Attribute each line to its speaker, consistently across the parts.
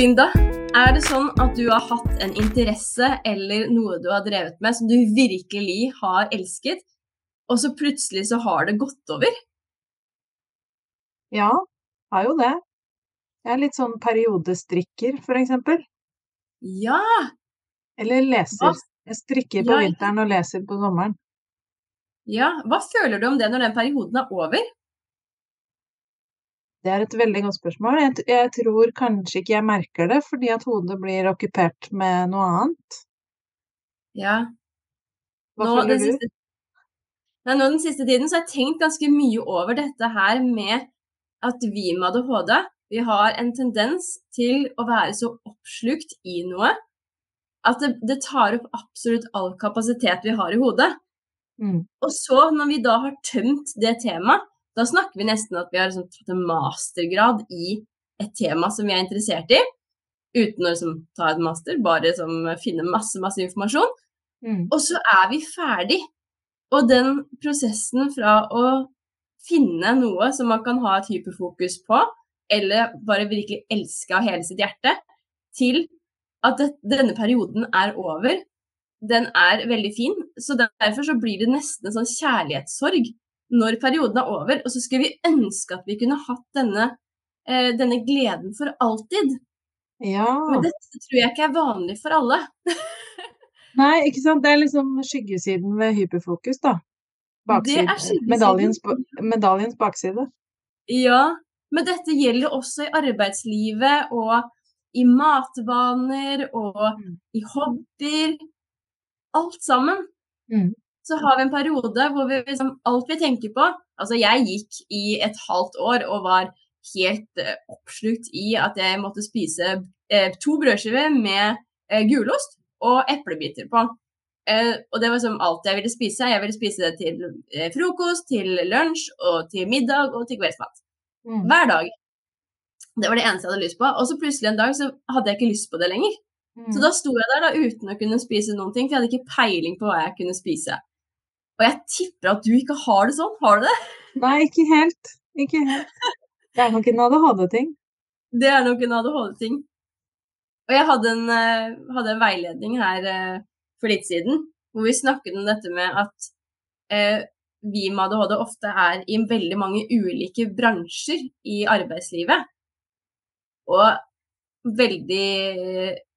Speaker 1: Linda, er det sånn at du har hatt en interesse eller noe du har drevet med som du virkelig har elsket, og så plutselig så har det gått over?
Speaker 2: Ja, har jo det. Jeg er litt sånn periodestrikker, for eksempel.
Speaker 1: Ja!
Speaker 2: Eller leser. Jeg strikker på
Speaker 1: ja,
Speaker 2: vinteren og leser på sommeren.
Speaker 1: ja, hva føler du om det når den perioden er over?
Speaker 2: Det er et veldig godt spørsmål. Jeg, jeg tror kanskje ikke jeg merker det, fordi at hodet blir okkupert med noe annet.
Speaker 1: Ja,
Speaker 2: Hva
Speaker 1: nå
Speaker 2: føler du?
Speaker 1: siste, nei, nå den siste tiden så har jeg tenkt ganske mye over dette her med at vi med ADHD, vi har en tendens til å være så oppslukt i noe at det, det tar opp absolutt all kapasitet vi har i hodet.
Speaker 2: Mm.
Speaker 1: Og så, når vi da har tømt det temaet, da snakker vi nesten at vi har liksom tatt en mastergrad i et tema som vi er interessert i, uten å liksom ta et master, bare liksom finne masse, masse informasjon.
Speaker 2: Mm.
Speaker 1: Og så er vi ferdig. Og den prosessen fra å finne noe som man kan ha et hyperfokus på, eller bare virkelig elske av hele sitt hjerte, til at denne perioden er over, den er veldig fin. Så derfor så blir det nesten en sånn kjærlighetssorg når perioden er over. Og så skulle vi ønske at vi kunne hatt denne, eh, denne gleden for alltid.
Speaker 2: Ja.
Speaker 1: Men dette tror jeg ikke er vanlig for alle.
Speaker 2: Nei, ikke sant. Det er liksom skyggesiden ved hyperfokus, da.
Speaker 1: Det er skyggesiden.
Speaker 2: Medaljens, medaljens bakside.
Speaker 1: Ja, men dette gjelder også i arbeidslivet og i matvaner og
Speaker 2: Mm.
Speaker 1: i hobbyer. Alt sammen.
Speaker 2: Mm.
Speaker 1: Så har vi en periode hvor vi liksom Alt vi tenker på Altså, jeg gikk i et halvt år og var helt uh, oppslukt i at jeg måtte spise uh, to brødskiver med uh, gulost og eplebiter på. Og det var som alt jeg ville spise. Jeg ville spise det til frokost, til lunsj og til middag og til kveldsmat.
Speaker 2: Mm.
Speaker 1: Hver dag. Det var det eneste jeg hadde lyst på. Og så plutselig en dag så hadde jeg ikke lyst på det lenger.
Speaker 2: Mm.
Speaker 1: Så da sto jeg der da uten å kunne spise noen ting, for jeg hadde ikke peiling på hva jeg kunne spise. Og jeg tipper at du ikke har det sånn. Har du det?
Speaker 2: Nei, ikke helt. Ikke helt. Det er nok en ADHD-ting.
Speaker 1: Det er nok en ADHD-ting. Og jeg hadde en, eh, hadde en veiledning her eh, for litt siden, hvor vi snakket om dette med at eh, vi med ADHD ofte er i veldig mange ulike bransjer i arbeidslivet. Og veldig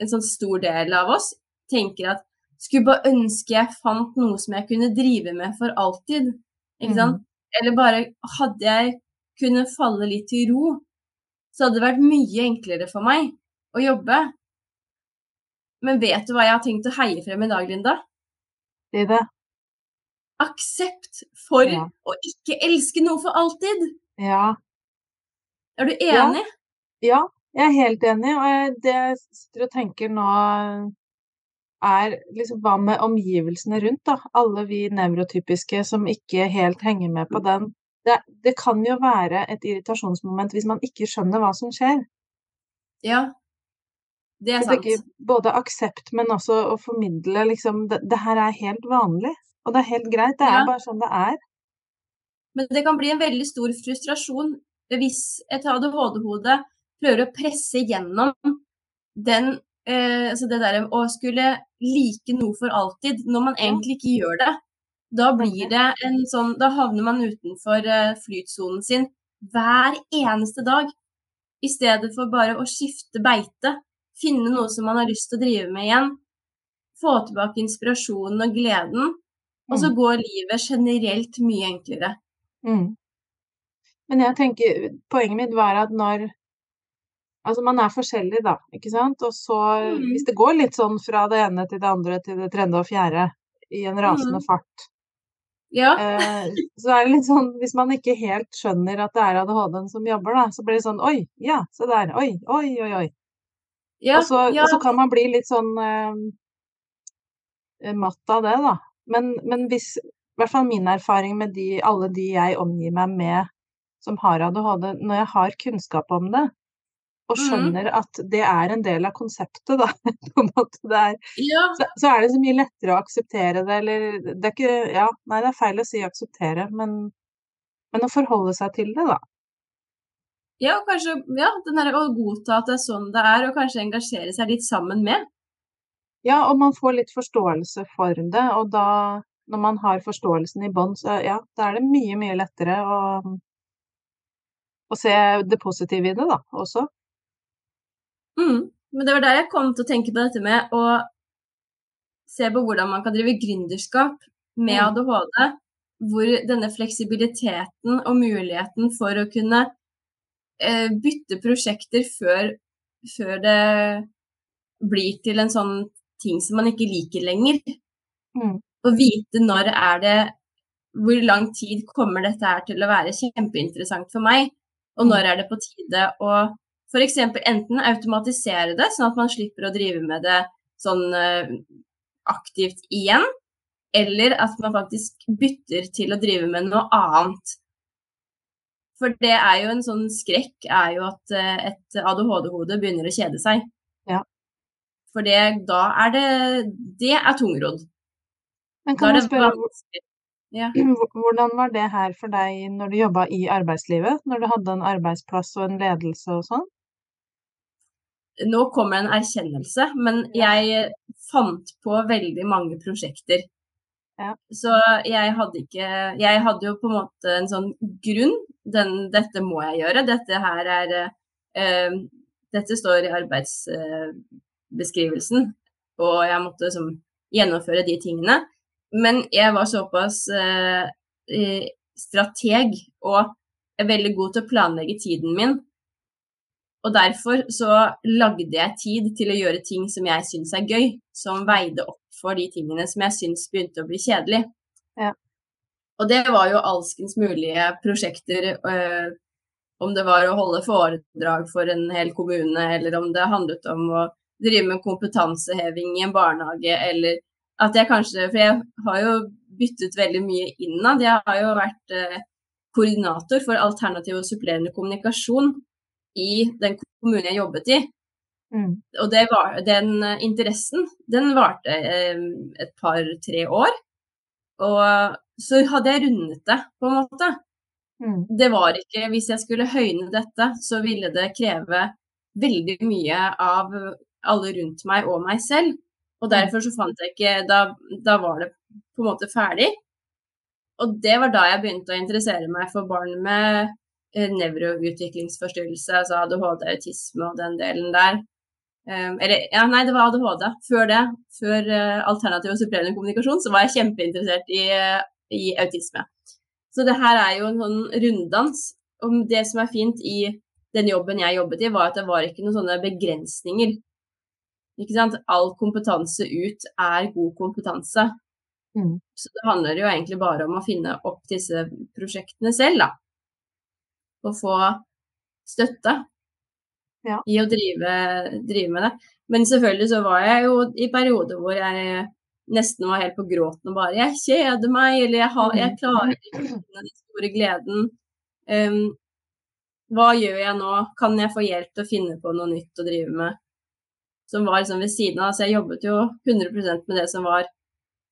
Speaker 1: en sånn stor del av oss tenker at skulle bare ønske jeg fant noe som jeg kunne drive med for alltid. Ikke sant? Eller bare hadde jeg kunne falle litt til ro, så hadde det vært mye enklere for meg å jobbe. Men vet du hva jeg har tenkt å heie frem i dag, Linda?
Speaker 2: Si det.
Speaker 1: Aksept for
Speaker 2: Ja.
Speaker 1: å ikke elske noe for alltid.
Speaker 2: Ja.
Speaker 1: Er du enig?
Speaker 2: Ja, jeg er helt enig, og jeg, det jeg sitter og tenker nå er liksom hva med omgivelsene rundt, da? Alle vi nevrotypiske som ikke helt henger med på den. Det, det kan jo være et irritasjonsmoment hvis man ikke skjønner hva som skjer.
Speaker 1: Ja. Det er sant.
Speaker 2: Det er både aksept, men også å formidle liksom det, det her er helt vanlig, og det er helt greit. Det er
Speaker 1: Ja.
Speaker 2: bare sånn det er.
Speaker 1: Men det kan bli en veldig stor frustrasjon hvis et ADHD-hode prøver å presse gjennom den eh, så det derre å skulle like noe for alltid, når man egentlig ikke gjør det. Da blir det en sånn Da havner man utenfor eh, flytsonen sin hver eneste dag. I stedet for bare å skifte beite, finne noe som man har lyst til å drive med igjen. Få tilbake inspirasjonen og gleden. Og så
Speaker 2: Mm.
Speaker 1: går livet generelt mye enklere.
Speaker 2: Mm. Men jeg tenker Poenget mitt var at når Altså, man er forskjellig, da, ikke sant? Og så
Speaker 1: mm.
Speaker 2: Hvis det går litt sånn fra det ene til det andre til det tredje og fjerde i en rasende
Speaker 1: mm.
Speaker 2: fart,
Speaker 1: Ja.
Speaker 2: eh, så er det litt sånn Hvis man ikke helt skjønner at det er ADHD-en som jobber, da, så blir det sånn Oi, ja, se der. Oi, oi, oi, oi.
Speaker 1: Ja,
Speaker 2: Og så,
Speaker 1: ja,
Speaker 2: og så kan man bli litt sånn eh, matt av det, da. Men, men hvis I hvert fall min erfaring med de, alle de jeg omgir meg med som har ADHD, når jeg har kunnskap om det, og
Speaker 1: skjønner
Speaker 2: skjønner at det er en del av konseptet, da, på en måte det er,
Speaker 1: ja,
Speaker 2: så, så er det så mye lettere å akseptere det, eller Det er ikke Ja, nei, det er feil å si akseptere, men, men å forholde seg til det, da.
Speaker 1: Ja, og kanskje ja, der å godta at det er sånn det er, og kanskje engasjere seg litt sammen med.
Speaker 2: Ja, og man får litt forståelse for det, og da, når man har forståelsen i bånn, så ja, da er det mye, mye lettere å, å se det positive i det, da, også.
Speaker 1: Mm. Men det var der jeg kom til å tenke på dette med å se på hvordan man kan drive gründerskap med
Speaker 2: Mm.
Speaker 1: ADHD. Hvor denne fleksibiliteten og muligheten for å kunne eh, bytte prosjekter før, før det blir til en sånn ting som man ikke liker lenger.
Speaker 2: Mm.
Speaker 1: Vite når er det Hvor lang tid kommer dette her til å være kjempeinteressant for meg? Og når er det på tide å f.eks. enten automatisere det, sånn at man slipper å drive med det sånn eh, aktivt igjen, eller at man faktisk bytter til å drive med noe annet. For det er jo en sånn skrekk, er jo at eh, et ADHD-hode begynner å kjede seg.
Speaker 2: Ja.
Speaker 1: For det, da er det Det er tungrodd.
Speaker 2: Men kan jeg spørre.
Speaker 1: Ja.
Speaker 2: hvordan var det her for deg når du jobba i arbeidslivet? Når du hadde en arbeidsplass og en ledelse og sånn?
Speaker 1: Nå kommer en erkjennelse, men jeg fant på veldig mange prosjekter.
Speaker 2: Ja.
Speaker 1: Så jeg hadde ikke Jeg hadde jo på en måte en sånn grunn. Den, dette må jeg gjøre. Dette her er eh, Dette står i arbeidsbeskrivelsen, og jeg måtte liksom gjennomføre de tingene. Men jeg var såpass eh, eh, strateg og er veldig god til å planlegge tiden min. Og derfor så lagde jeg tid til å gjøre ting som jeg syns er gøy, som veide opp for de tingene som jeg syns begynte å bli kjedelig.
Speaker 2: Ja.
Speaker 1: Og det var jo alskens mulige prosjekter, øh, om det var å holde foredrag for en hel kommune, eller om det handlet om å drive med kompetanseheving i en barnehage, eller at jeg kanskje For jeg har jo byttet veldig mye innad. Jeg har jo vært øh, koordinator for alternativ og supplerende kommunikasjon i den kommunen jeg jobbet i.
Speaker 2: Mm.
Speaker 1: Og det var, den eh, interessen, den varte eh, et par-tre år. Og så hadde jeg rundet det, på en måte.
Speaker 2: Mm.
Speaker 1: Det var ikke Hvis jeg skulle høyne dette, så ville det kreve veldig mye av alle rundt meg og meg selv. Og derfor så fant jeg ikke Da, da var det på en måte ferdig. Og det var da jeg begynte å interessere meg for barn med nevroutviklingsforstyrrelse, altså ADHD, autisme og den delen der. Um, eller, ja, nei, det var ADHD. Før det, før uh, alternativ og supplerende kommunikasjon, så var jeg kjempeinteressert i, uh, i autisme. Så det her er jo en sånn runddans. Og det som er fint i den jobben jeg jobbet i, var at det var ikke noen sånne begrensninger. Ikke sant? All kompetanse ut er god kompetanse.
Speaker 2: Mm.
Speaker 1: Så det handler jo egentlig bare om å finne opp disse prosjektene selv, da. Og få støtte
Speaker 2: Ja.
Speaker 1: i å drive, drive med det. Men selvfølgelig så var jeg jo i perioder hvor jeg nesten var helt på gråten og bare Jeg kjeder meg, eller jeg, har, jeg klarer ikke å finne den store gleden. Um, hva gjør jeg nå? Kan jeg få hjelp til å finne på noe nytt å drive med? Som var liksom ved siden av. Så jeg jobbet jo 100% med det som var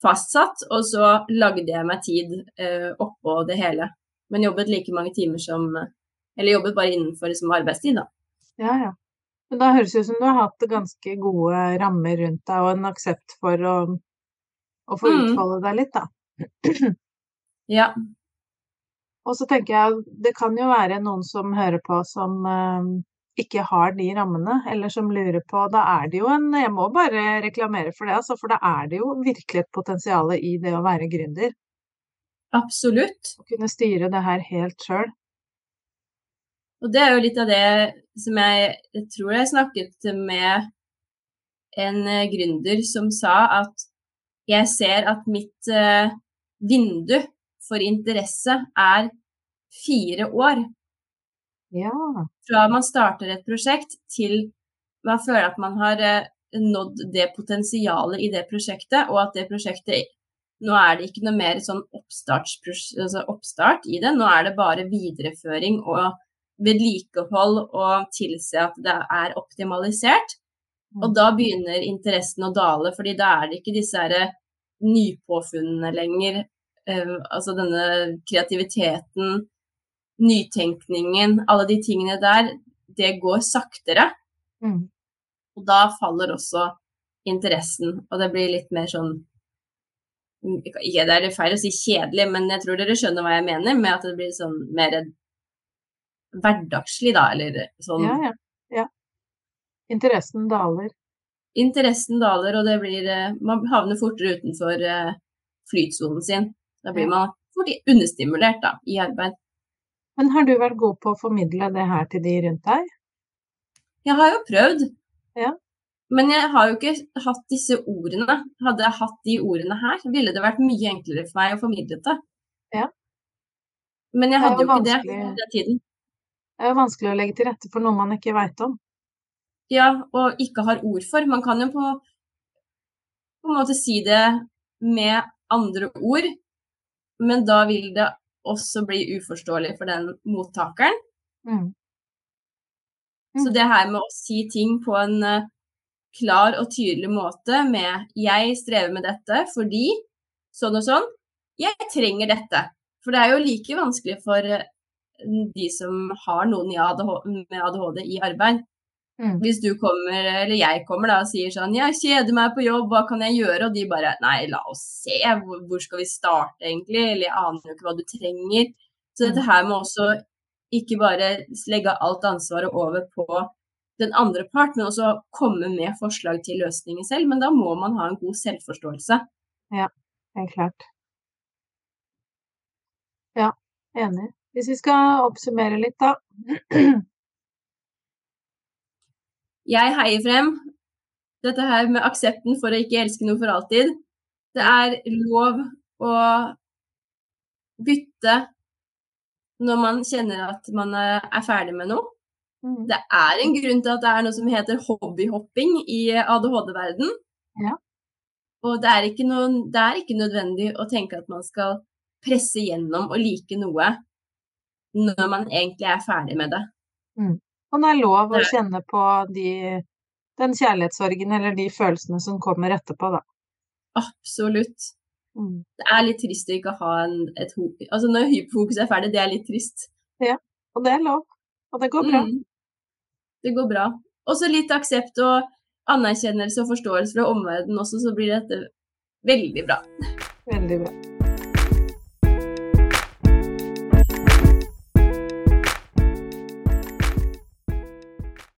Speaker 1: fastsatt, og så lagde jeg meg tid uh, oppå det hele. Men jobbet like mange timer som Eller jobbet bare innenfor liksom, arbeidstid, da.
Speaker 2: Ja, ja. Men da høres det ut som du har hatt ganske gode rammer rundt deg, og en aksept for å, å få
Speaker 1: Mm.
Speaker 2: utfolde deg litt, da.
Speaker 1: Ja.
Speaker 2: Og så tenker jeg, det kan jo være noen som hører på som eh, ikke har de rammene, eller som lurer på Da er det jo en Jeg må bare reklamere for det, altså, for da er det jo virkelig et potensial i det å være gründer.
Speaker 1: Absolutt.
Speaker 2: Å kunne styre det her helt sjøl.
Speaker 1: Og det er jo litt av det som jeg, jeg tror jeg snakket med en eh, gründer som sa at jeg ser at mitt eh, vindu for interesse er fire år.
Speaker 2: Ja.
Speaker 1: Fra man starter et prosjekt til man føler at man har eh, nådd det potensialet i det prosjektet, og at det prosjektet Nå er det ikke noe mer sånn altså oppstart i det, nå er det bare videreføring og vedlikehold og tilse at det er optimalisert. Og da begynner interessen å dale, fordi da er det ikke disse her nypåfunnene lenger. Uh, altså denne kreativiteten, nytenkningen, alle de tingene der, det går saktere.
Speaker 2: Mm.
Speaker 1: Og da faller også interessen, og det blir litt mer sånn ikke, Det er feil å si kjedelig, men jeg tror dere skjønner hva jeg mener med at det blir sånn mer hverdagslig, da, eller sånn
Speaker 2: Ja, ja. ja. Interessen daler.
Speaker 1: Interessen daler, og det blir eh, Man havner fortere utenfor eh, flytsonen sin. Da blir man fort understimulert da, i arbeid.
Speaker 2: Men har du vært god på å formidle det her til de rundt deg?
Speaker 1: Jeg har jo prøvd.
Speaker 2: Ja.
Speaker 1: Men jeg har jo ikke hatt disse ordene. Hadde jeg hatt de ordene her, ville det vært mye enklere for meg å formidle det.
Speaker 2: Ja.
Speaker 1: Men jeg hadde
Speaker 2: jo
Speaker 1: jo ikke det på den tiden.
Speaker 2: Det er jo vanskelig å legge til rette for noe man ikke veit om.
Speaker 1: Ja, og ikke har ord for. Man kan jo på, på en måte si det med andre ord, men da vil det også bli uforståelig for den mottakeren.
Speaker 2: Mm.
Speaker 1: Så det her med å si ting på en eh, klar og tydelig måte med 'jeg strever med dette fordi sånn og sånn', 'jeg trenger dette'. For det er jo like vanskelig for eh, de som har noen med ADHD i arbeid.
Speaker 2: Mm.
Speaker 1: Hvis du kommer, eller jeg kommer da og sier sånn 'Jeg kjeder meg på jobb, hva kan jeg gjøre?' Og de bare 'Nei, la oss se, hvor, skal vi starte egentlig?' Eller 'Jeg aner jo ikke hva du trenger'. Så dette
Speaker 2: Mm.
Speaker 1: her må også ikke bare legge alt ansvaret over på den andre part, men også komme med forslag til løsninger selv. Men da må man ha en god selvforståelse.
Speaker 2: Ja, Helt klart. Ja, enig. Hvis vi skal oppsummere litt, da.
Speaker 1: Jeg heier frem dette her med aksepten for å ikke elske noe for alltid. Det er lov å bytte når man kjenner at man er er ferdig med noe.
Speaker 2: Mm.
Speaker 1: Det er en grunn til at det er noe som heter hobbyhopping i ADHD-verden.
Speaker 2: Ja.
Speaker 1: Og det er, ikke noe, det er ikke nødvendig å tenke at man skal presse gjennom og like noe når man egentlig er ferdig med det.
Speaker 2: Og det er lov å kjenne på de, den kjærlighetssorgen eller de følelsene som kommer etterpå, da.
Speaker 1: Absolutt.
Speaker 2: Mm.
Speaker 1: Det er litt trist å ikke ha en, et. Altså når hyperfokus er ferdig, det er litt trist.
Speaker 2: Og det er lov. Og det går bra.
Speaker 1: Mm. Det går bra. Også litt aksept og anerkjennelse og forståelse fra omverdenen også, så blir dette veldig bra.
Speaker 2: Veldig bra.